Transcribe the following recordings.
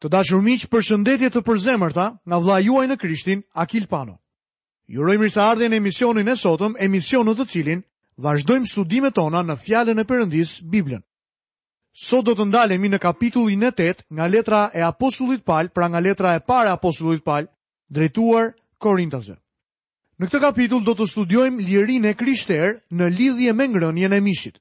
Të dashur miq, përshëndetje të përzemërta nga vëllai juaj në Krishtin, Akil Pano. Ju uroj mirëseardhje në emisionin e sotëm, emision në të cilin vazhdojmë studimet tona në Fjalën e Perëndisë, Biblën. Sot do të ndalemi në kapitullin e 8 nga letra e apostullit Pal, pra nga letra e parë e apostullit Pal, drejtuar Korintasve. Në këtë kapitull do të studiojmë lirinë e krishterë në lidhje me ngrënien e mishit.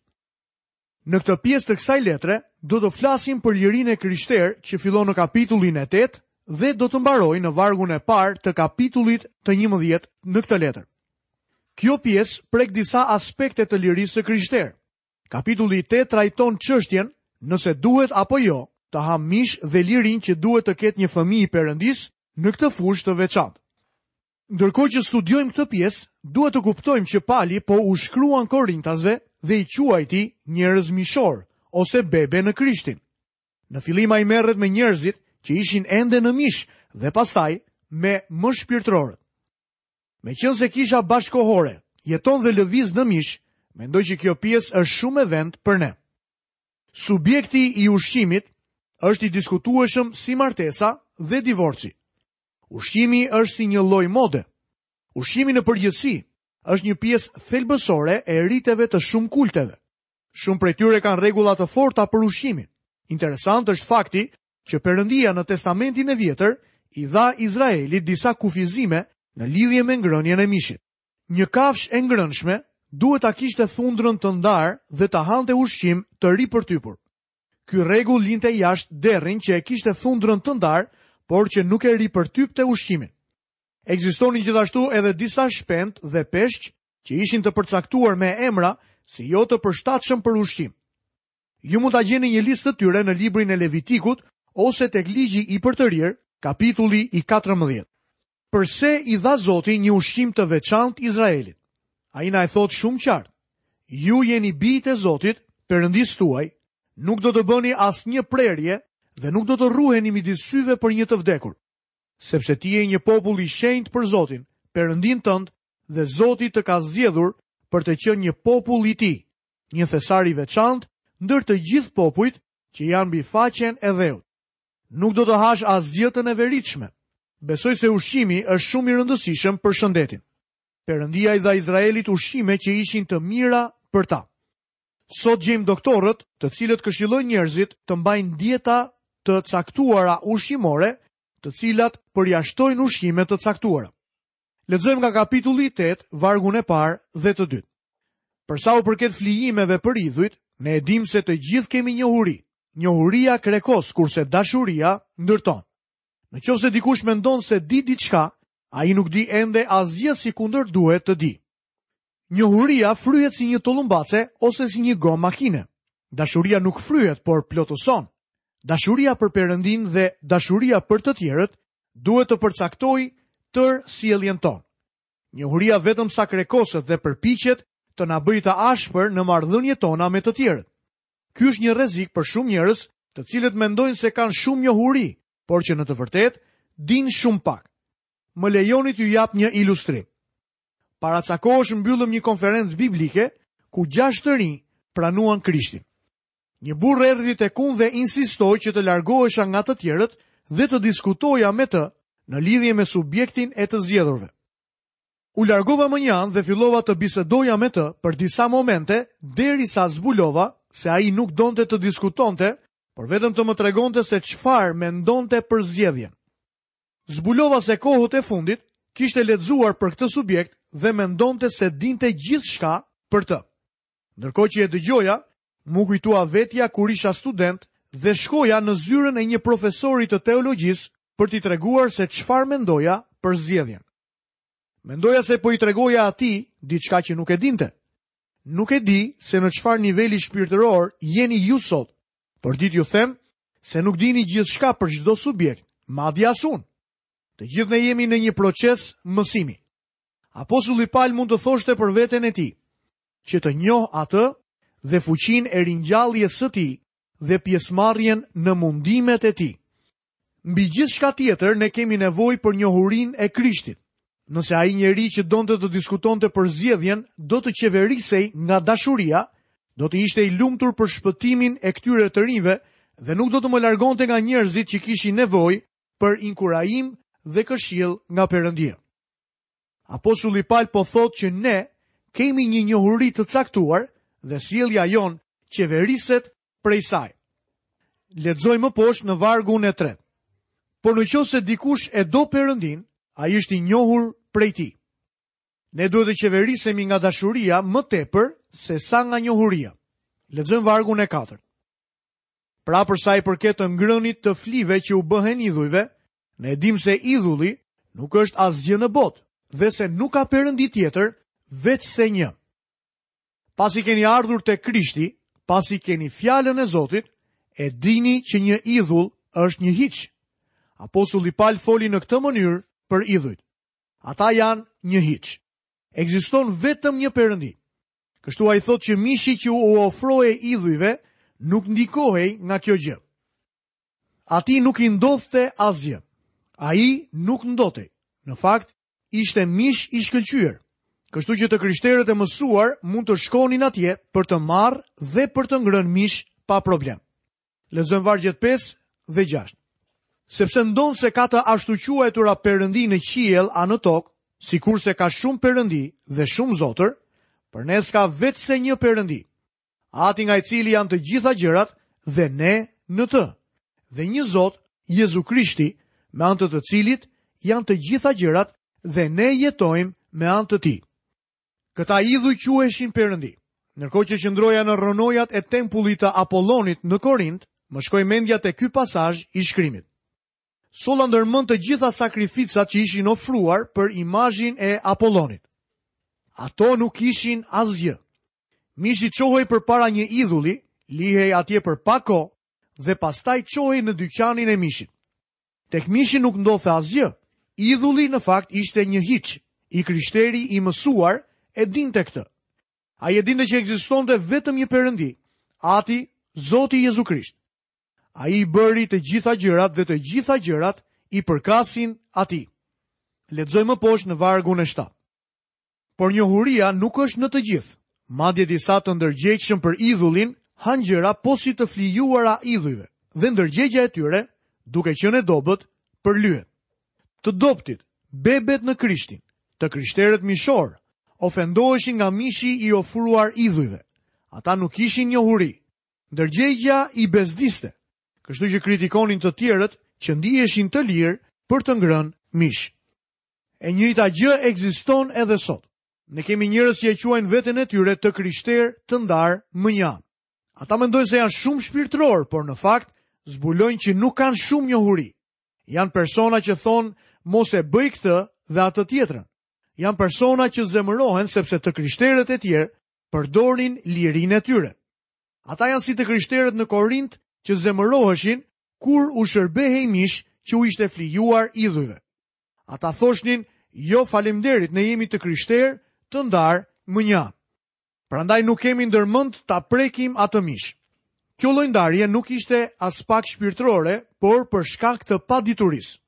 Në këtë pjesë të kësaj letre do të flasim për lirinë e krishterë që fillon në kapitullin e 8 dhe do të mbarojë në vargun e parë të kapitullit të 11 në këtë letër. Kjo pjesë prek disa aspekte të lirisë së krishterë. Kapitulli 8 trajton çështjen nëse duhet apo jo të hamë mish dhe lirinë që duhet të ketë një fëmijë i Perëndisë në këtë fushë të veçantë. Ndërkohë që studiojmë këtë pjesë, duhet të kuptojmë që Pali po u shkruan Korintasve dhe i quajti njerëz mishorë ose bebe në Krishtin. Në fillim ai merret me njerëzit që ishin ende në mish dhe pastaj me më shpirtërorët. Meqenëse kisha bashkëkohore jeton dhe lëviz në mish, mendoj që kjo pjesë është shumë me vend për ne. Subjekti i ushqimit është i diskutueshëm si martesa dhe divorci. Ushqimi është si një lloj mode. Ushqimi në përgjithësi është një pjesë thelbësore e riteve të shumë kulteve. Shumë prej tyre kanë rregulla të forta për ushqimin. Interesant është fakti që Perëndia në Testamentin e Vjetër i dha Izraelit disa kufizime në lidhje me ngrënien e mishit. Një kafshë e ngrënshme duhet ta kishte thundrën të ndarë dhe ta hante ushqim të ripërtypur. Ky rregull linte jashtë derrin që e kishte thundrën të ndarë, por që nuk e ripërtypte ushqimin. Ekzistonin gjithashtu edhe disa shpendë dhe peshq që ishin të përcaktuar me emra si jo të përshtatshëm për ushqim. Ju mund ta gjeni një listë të tyre në librin e Levitikut ose tek Ligji i Përtërirë, kapitulli i katërmbëdhjetë. Përse i dha Zoti një ushqim të veçantë Izraelit? Ai na e thotë shumë qartë. Ju jeni bijtë e Zotit, Perëndisë tuaj, nuk do të bëni asnjë prerje dhe nuk do të rruheni midis syve për një të vdekur, sepse ti je një popull i shenjtë për Zotin, Perëndinë tënd, dhe Zoti të ka zgjedhur për të qenë një popull i tij, një thesar i veçantë ndër të gjithë popujt që janë mbi faqen e dheut. Nuk do të hash asgjë të neveritshme. Besoj se ushqimi është shumë i rëndësishëm për shëndetin. Perëndia i dha Izraelit ushqime që ishin të mira për ta. Sot gjejmë doktorët, të cilët këshillojnë njerëzit të mbajnë dieta të caktuara ushqimore, të cilat përjashtojnë ushqime të caktuara. Lexojmë nga kapitulli i 8, vargun e parë dhe të dytë. Për sa u përket flijimeve për idhujt, ne e dimë se të gjithë kemi njohuri. Njohuria krekos kurse dashuria ndërton. Në qoftë se dikush mendon se di diçka, ai nuk di ende asgjë sikundër duhet të dijë. Njohuria fryhet si një tollumbace ose si një gomë makine. Dashuria nuk fryhet, por plotëson. Dashuria për Perëndinë dhe dashuria për të tjerët duhet të përcaktojë tërë sjelljen tonë. Njohuria vetëm sa krekoset dhe përpiqet të na bëjë të ashpër në marrëdhëniet tona me të tjerët. Ky është një rrezik për shumë njerëz, të cilët mendojnë se kanë shumë njohuri, por që në të vërtetë dinë shumë pak. Më lejoni t'ju jap një ilustrim. Para ca kohësh mbyllëm një konferencë biblike ku gjashtë të rinj pranuan Krishtin. Një burrë erdhi tek unë dhe insistoi që të largohesha nga të tjerët dhe të diskutoja me të në lidhje me subjektin e të zgjedhurve. U largova mënjanë dhe fillova të bisedoja me të për disa momente derisa zbulova se ai nuk donte të diskutonte, por vetëm të më tregonte se çfarë mendonte për zgjedhjen. Zbulova se kohët e fundit kishte lexuar për këtë subjekt dhe mendonte se dinte gjithçka për të. Ndërkohë që e dëgjoja, m'u kujtua vetja kur isha student dhe shkoja në zyrën e një profesori të teologjisë për t'i treguar se çfarë mendoja për zgjedhjen. Mendoja se po i tregoja atij diçka që nuk e dinte. Nuk e di se në çfarë niveli shpirtëror jeni ju sot, Por di t'ju them se nuk dini gjithçka për çdo subjekt, madje as unë. Të gjithë ne jemi në një proces mësimi. Apostulli Pal mund të thoshte për veten e tij, që të njoh atë dhe fuqinë e ringjalljes së tij dhe pjesëmarrjen në mundimet e tij. Mbi gjithçka tjetër ne kemi nevojë për njohurinë e Krishtit. Nëse ai njeri që donte të diskutonte për zgjedhjen do të qeverisej nga dashuria, do të ishte i lumtur për shpëtimin e këtyre të rinjve dhe nuk do të më largonte nga njerëzit që kishin nevojë për inkurajim dhe këshillë nga Perëndia. Apostulli Pal po thotë që ne kemi një njohuri të caktuar dhe sjellja jonë qeveriset prej saj. Lexojmë më poshtë në vargun e tretë. Por në qoftë se dikush e do Perëndinë, ai është i njohur prej tij. Ne duhet të qeverisemi nga dashuria më tepër sesa nga njohuria. Lexojmë vargun e katërt. Pra për sa i përket të ngrënit të flijve që u bëhen idhujve, Ne e dimë se idhulli nuk është asgjë në botë dhe se nuk ka perëndi tjetër veçse një. Pasi keni ardhur tek Krishti, pasi keni fjalën e Zotit, e dini që një idhull është një hiç. Apostulli Pal foli në këtë mënyrë për idhujt. Ata janë një hiç. Ekziston vetëm një perëndi. Kështu ai thotë që mishi që u ofrohej idhujve nuk ndikohej nga kjo gjë. Atij nuk i ndodhte asgjë. Ai nuk ndotej. Në fakt, ishte mish i shkëlqyer. Kështu që të krishterët e mësuar mund të shkonin atje për të marrë dhe për të ngrënë mish pa problem. Lexojmë vargjet 5 dhe 6. Sepse ndonëse ka të ashtuquajtura perëndi në qiell a në tokë, sikurse ka shumë perëndi dhe shumë zotër, për ne s'ka veçse një perëndi, Ati nga i cili janë të gjitha gjërat dhe ne në të. Dhe një Zot, Jezu Krishti, me anë të të cilit janë të gjitha gjërat dhe ne jetojmë me anë të tij. Këta idhuj quheshin perëndi. Ndërkohë që qëndroja në rrënojat e tempullit të Apollonit në Korint, më shkoi mendja te ky pasazh i shkrimit. Solla ndërmend të gjitha sakrificat që ishin ofruar për imazhin e Apollonit. Ato nuk ishin asgjë. Mishi çohej përpara një idhulli, lihej atje për pak kohë dhe pastaj çohej në dyqanin e mishit. Tek mishi nuk ndodhte asgjë, idhulli në fakt ishte një hiç, i krishteri i mësuar e dinte këtë. Ai e dinte që ekzistonte vetëm një përëndi, ati Zoti Jezu Krisht. Ai i bëri të gjitha gjërat dhe të gjitha gjërat i përkasin Atij. Lexojmë më poshtë në vargun e shtatë. Por njohuria nuk është në të gjithë. Madje disa të ndërgjegjshëm për idhullin hanë gjëra po si të flijuara idhujve, dhe ndërgjegja e tyre, duke qenë e dobët, përlyhet. Të dobëtit, bebet në Krishtin, të krishterët mishorë, ofendoheshin nga mishi i ofruar idhujve. Ata nuk kishin njohuri, Ndërgjegjja i bezdiste, kështu që kritikonin të tjerët që ndiheshin të lirë për të ngrënë mish. E njëjta gjë ekziston edhe sot. Ne kemi njerëz që e quajnë veten e tyre të krishterë të ndarë mënjanë. Ata mendojnë se janë shumë shpirtërorë, por në fakt zbulojnë që nuk kanë shumë njohuri. Janë persona që thonë mos e bëj këtë dhe atë tjetrën. Janë persona që zemërohen sepse të krishterët e tjerë përdorin lirinë e tyre. Ata janë si të krishterët në Korint që zemëroheshin kur u shërbehej mish që u ishte flijuar idhujve. Ata thoshnin, jo falemderit ne jemi të krishterë, të ndarë, mënjanë. Prandaj nuk kemi ndërmend ta prekim atë mish. Kjo lloj ndarjeje nuk ishte aspak shpirtërore, por për shkak të paditurisë.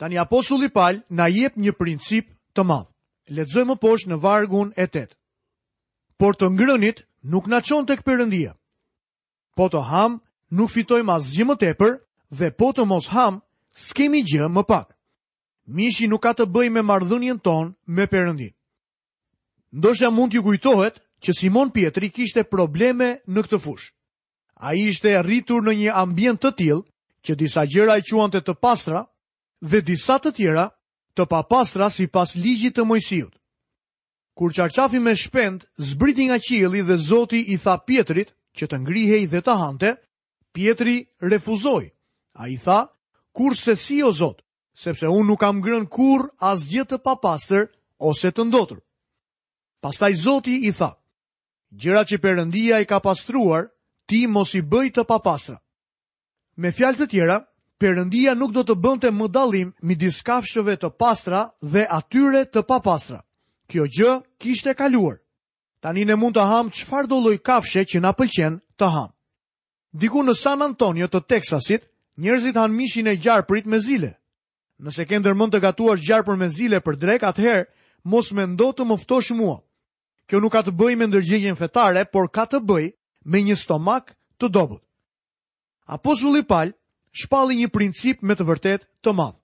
Tani apostulli Pal na jep një princip të madh. Lexojmë më poshtë në vargun e 8. Por të ngrënit nuk na çon tek Perëndia. Po të hamë, nuk fitojmë asgjë më tepër dhe po të mos hamë, s'kemi gjë më pak. Mishi nuk ka të bëjë me marrëdhënien tonë me Perëndinë. Ndoshta mund t'ju kujtohet që Simon Pjetri kishte probleme në këtë fushë. Ai ishte rritur në një ambient të tillë që disa gjëra i quante të pastra dhe disa të tjera të papastra sipas ligjit të Moisiut. Kur çarçafi me shpendë zbriti nga qielli dhe Zoti i tha Pjetrit që të ngrihej dhe të hante, Pjetri refuzoi. Ai tha, Kurrsesi o Zot, sepse unë nuk kam ngrënë kurrë asgjë të papastër ose të ndotur. Pastaj Zoti i tha, Gjërat që Perëndia i ka pastruar, ti mos i bëj të papastra. Me fjalë të tjera, Perëndia nuk do të bënte më dallim midis kafshëve të pastra dhe atyre të papastra. Kjo gjë kishte kaluar. Tani ne mund të hamë çfarëdo lloj kafshe që na pëlqen të hamë. Diku në San Antonio të Teksasit, njerëzit hanë mishin e gjarpërit me zile. Nëse ke ndërmend të gatuash gjarpër me zile për drekë, atëherë mos mendo të më ftosh mua. Kjo nuk ka të bëjë me ndërgjegjen fetare, por ka të bëjë me një stomak të dobët. Apostulli Pal shpalli një princip me të vërtetë të madh.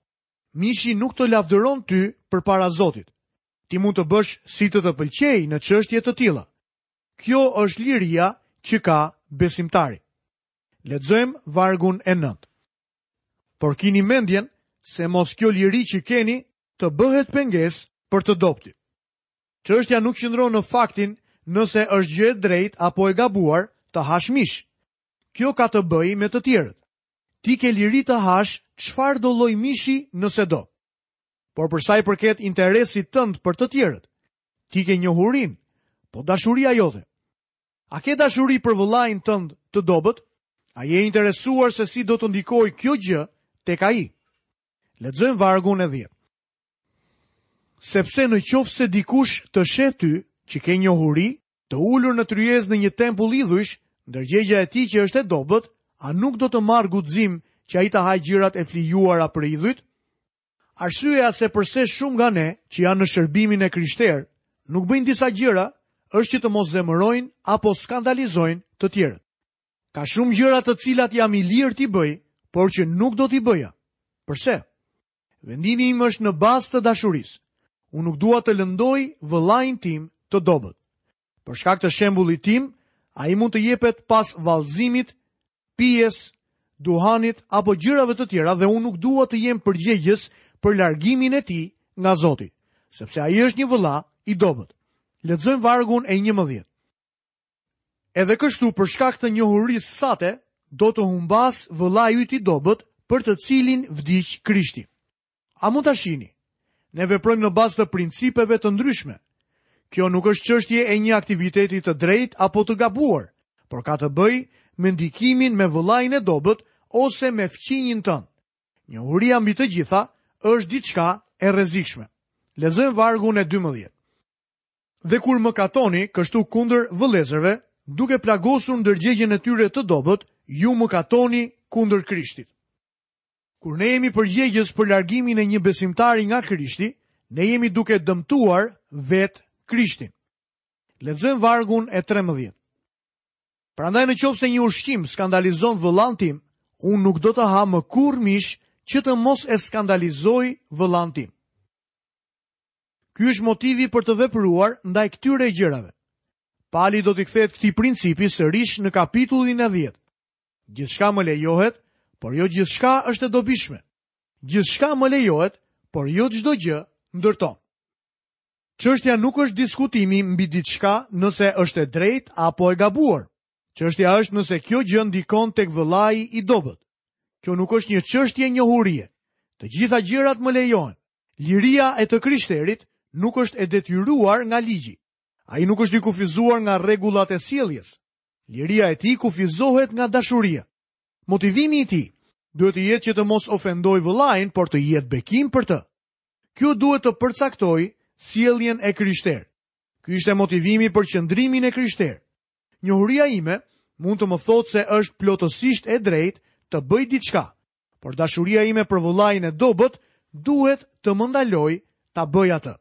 Mishi nuk të lavdëron ty përpara Zotit. Ti mund të bësh si të të pëlqejë në çështje të tilla. Kjo është liria që ka besimtari. Lexojmë vargun e nëntë. Por kini mendjen se mos kjo liri që keni të bëhet pengesë për të dobëtit. Çështja nuk qëndron në faktin nëse është gjë e drejtë apo e gabuar të hash mish. Kjo ka të bëjë me të tjerët. Ti ke liri të hash çfarëdo lloj mishi nëse do. Por për sa i përket interesit tënd për të tjerët, ti ke njohurinë, po dashuria jote. A ke dashuri për vëllain tënd të dobët? A je i interesuar se si do të ndikojë kjo gjë tek ai? Lexojmë vargun e 10. Sepse në qoftë se dikush të sheh ty, që ke njohuri, të ulur në tryezë në një tempull idhujsh, ndërgjegja e tij që është e dobët, a nuk do të marrë guxim që ai të hajë gjërat e flijuara për idhujt? Arsyeja se përse shumë nga ne që janë në shërbimin e krishterë nuk bëjnë disa gjëra është që të mos zemërojnë apo skandalizojnë të tjerët. Ka shumë gjëra të cilat jam i lirë t'i bëj, por që nuk do t'i bëja. Përse? Vendimi im është në bazë të dashurisë. Unë nuk dua të lëndoj vëllain tim të dobët. Për shkak të shembullit tim, ai mund të jepet pas vallëzimit, pijes, duhanit apo gjërave të tjera dhe unë nuk dua të jem përgjegjës për largimin e tij nga Zoti, sepse ai është një vëlla i dobët. Lexojmë vargun e 11. Edhe kështu për shkak të njohurisë sate do të humbasë vëllai yt i dobët për të cilin vdiq Krishti. A mund ta shihni? Ne veprojmë në bazë të principeve të ndryshme. Kjo nuk është çështje e një aktiviteti të drejtë apo të gabuar, por ka të bëjë me ndikimin me vëllain e dobët ose me fqinjin tënd. Njohuria mbi të gjitha është diçka e rrezikshme. Lexojmë vargun e 12. Dhe kur mëkatoni kështu kundër vëllezërve, duke plagosur ndërgjegjen e tyre të dobët, ju mëkatoni kundër Krishtit. Kur ne jemi përgjegjës për largimin e një besimtari nga Krishti, ne jemi duke dëmtuar vetë Krishtin. Lexojmë vargun e 13. Prandaj në qoftë se një ushqim skandalizon vëllanë tim, unë nuk do të ha më kurrë mish që të mos e skandalizoj vëllanë tim. Ky është motivi për të vepruar ndaj këtyre gjërave. Pali do t'i kthehet këtij principi sërish në kapitullin e 10. Gjithçka më lejohet, por jo gjithçka është e dobishme. Gjithçka më lejohet, por jo çdo gjë ndërton. Çështja nuk është diskutimi mbi diçka nëse është e drejtë apo e gabuar. Çështja është nëse kjo gjë ndikon tek vëllai i dobët. Kjo nuk është një çështje njohurie. Të gjitha gjërat më lejohen, Liria e të krishterit nuk është e detyruar nga ligji. Ai nuk është i kufizuar nga rregullat e sjelljes. Liria e tij kufizohet nga dashuria. Motivimi i tij duhet të jetë që të mos ofendojë vëllain, por të jetë bekim për të. Kjo duhet të përcaktojë sjelljen e krishterë. Ky ishte motivimi për qëndrimin e krishterë. Njohuria ime mund të më thotë se është plotësisht e drejtë të bëj diçka, por dashuria ime për vëllain e dobët duhet të më ndalojë ta bëj atë.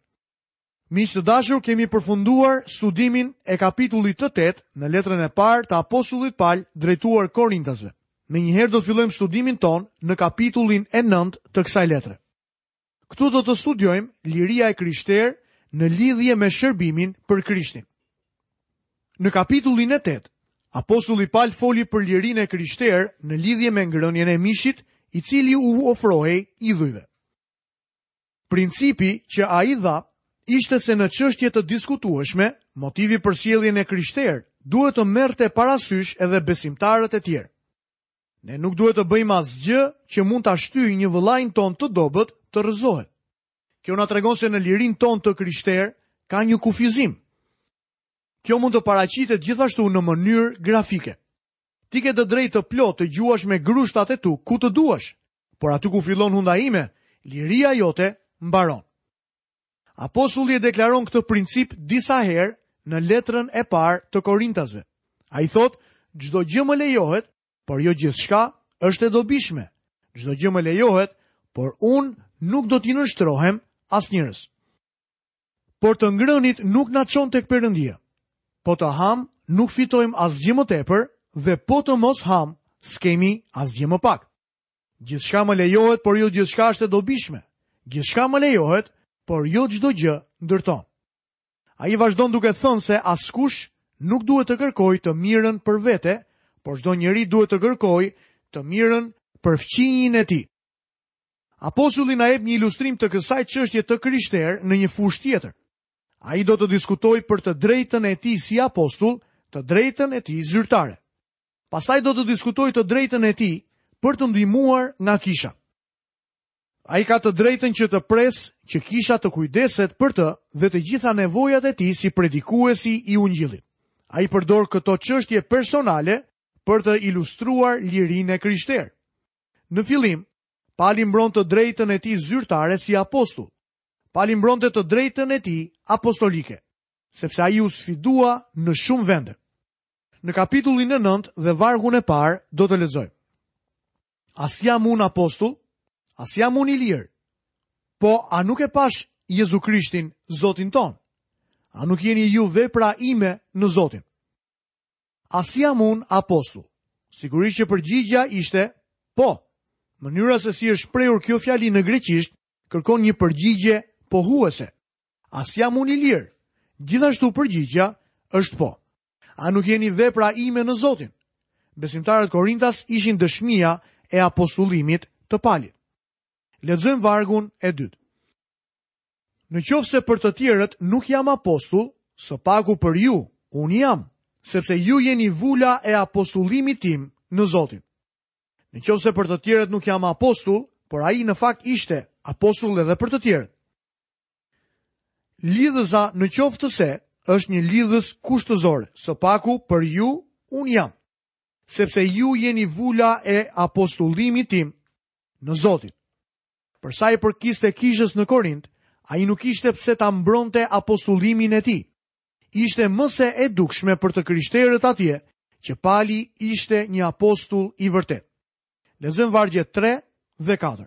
Miq të dashur, kemi përfunduar studimin e kapitullit të 8 në letrën e parë të apostullit Pal drejtuar Korintasve. Menjëherë do të fillojmë studimin tonë në kapitullin e 9 të kësaj letre. Këtu do të studiojmë liria e krishterë në lidhje me shërbimin për Krishtin. Në kapitullin e 8, apostulli Pal foli për lirinë e krishterë në lidhje me ngrënien e mishit, i cili u ofrohej idhujve. Principi që ai dha ishte se në çështje të diskutueshme, motivi për sjelljen e krishterë duhet të merrte parasysh edhe besimtarët e tjerë. Ne nuk duhet të bëjmë asgjë që mund ta shtyjë një vëllain tonë të dobët të rrëzohet. Kjo na tregon se në lirinë tonë të krishterë ka një kufizim. Kjo mund të paraqitet gjithashtu në mënyrë grafike. Ti ke të drejtë të plotë të gjuash me grushtat e tu ku të duash, por aty ku fillon hunda ime, liria jote mbaron. Apostulli e deklaron këtë princip disa herë në letrën e parë të Korintasve. Ai thotë, "Çdo gjë më lejohet, por jo gjithçka është e dobishme. Çdo gjë më lejohet, por unë nuk do t'i nënshtrohem asnjërës." Por të ngrënit nuk na çon tek Perëndia. Po të hamë, nuk fitojmë asgjë më tepër dhe po të mos hamë, s'kemi asgjë më pak. Gjithçka më lejohet, por jo gjithçka është e dobishme. Gjithçka më lejohet, por jo çdo gjë ndërton. Ai vazhdon duke thënë se askush nuk duhet të kërkojë të mirën për vete, por çdo njeri duhet të kërkojë të mirën për fqinjin e tij. Apostulli na jep një ilustrim të kësaj çështje të krishterë në një fushë tjetër. Ai do të diskutojë për të drejtën e tij si apostull, të drejtën e tij zyrtare. Pastaj do të diskutojë të drejtën e tij për t'u ndihmuar nga kisha. Ai ka të drejtën që të presë që kisha të kujdeset për të dhe të gjitha nevojat e tij si predikuesi i ungjillit. Ai përdor këto çështje personale për të ilustruar lirinë e krishterë. Në fillim, Pali mbron të drejtën e tij zyrtare si apostull. Pali mbronte të drejtën e tij apostolike, sepse ai u sfidua në shumë vende. Në kapitullin e nëntë dhe vargun e parë do të lexojmë. A s'jam unë apostull, a s'jam unë i lirë? Po a nuk e pashë Jezu Krishtin Zotin tonë? A nuk jeni ju vepra ime në Zotin? A s'jam unë apostull? Sigurisht që përgjigja ishte po. Mënyra se si është shprehur kjo fjali në greqisht kërkon një përgjigje pohuese. A s'jam unë i lirë? Gjithashtu përgjigja është po. A nuk jeni vepra ime në Zotin? Besimtarët korintas ishin dëshmia e apostullimit të Palit. Lexojmë vargun e dytë. Në qoftë se për të tjerët nuk jam apostull, së paku për ju, unë jam, sepse ju jeni vula e apostullimit tim në Zotin. Në qoftë se për të tjerët nuk jam apostull, por ai në fakt ishte apostull edhe për të tjerët. Lidhëza në qoftë se është një lidhës kushtëzore, së paku për ju unë jam, sepse ju jeni vula e apostullimit tim në Zotin. Për sa i përkiste kishës në Korint, ai nuk kishte pse ta mbronte apostullimin e tij. Ishte më se e dukshme për të krishterët atje, që Pali ishte një apostull i vërtetë. Lexojmë vargjet 3 dhe 4.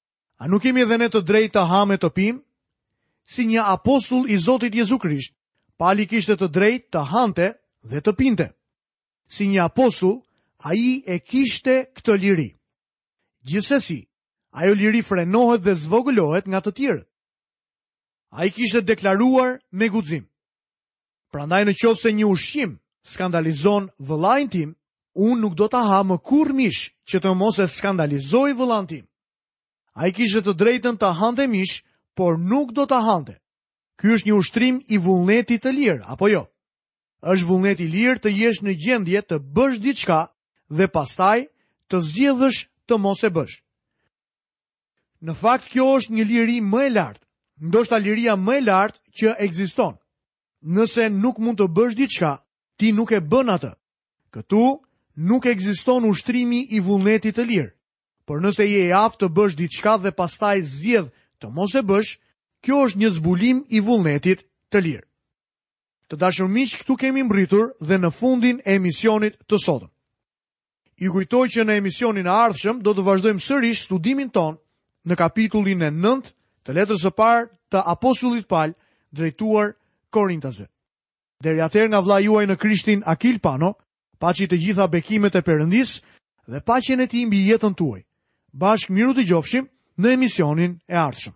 A nuk kemi edhe ne të drejtë të hamë e të pimë? Si një apostull i Zotit Jezu Krisht, Pali kishte të drejtë të hante dhe të pinte. Si një apostull, ai e kishte këtë liri. Gjithsesi, ajo liri frenohet dhe zvogëlohet nga të tjerët. Ai kishte deklaruar me guxim. Prandaj në qoftë se një ushqim skandalizon vëllain tim, unë nuk do ta ha më kurrë mish që të mos e skandalizoj vëllain tim. Ai kishte të drejtën të hante mish, por nuk do ta hante. Ky është një ushtrim i vullnetit të lirë, apo jo? Është vullnet i lirë të jesh në gjendje të bësh diçka dhe pastaj të zgjedhësh të mos e bësh. Në fakt kjo është një liri më e lartë, ndoshta liria më e lartë që ekziston. Nëse nuk mund të bësh diçka, ti nuk e bën atë. Këtu nuk ekziston ushtrimi i vullnetit të lirë. Por nëse je i aftë të bësh diçka dhe pastaj zgjedh të mos e bësh, kjo është një zbulim i vullnetit të lirë. Të dashur miq, këtu kemi mbërritur dhe në fundin e emisionit të sotëm. Ju kujtoj që në emisionin e ardhshëm do të vazhdojmë sërish studimin tonë në kapitullin e 9 të letrës së parë të apostullit Pal drejtuar Korintasve. Deri atëherë nga vëllai juaj në Krishtin Akil Pano, paçi të gjitha bekimet e Perëndisë dhe paqen e tij mbi jetën tuaj. Bashkë mirudëgjofshim në emisionin e ardhshëm.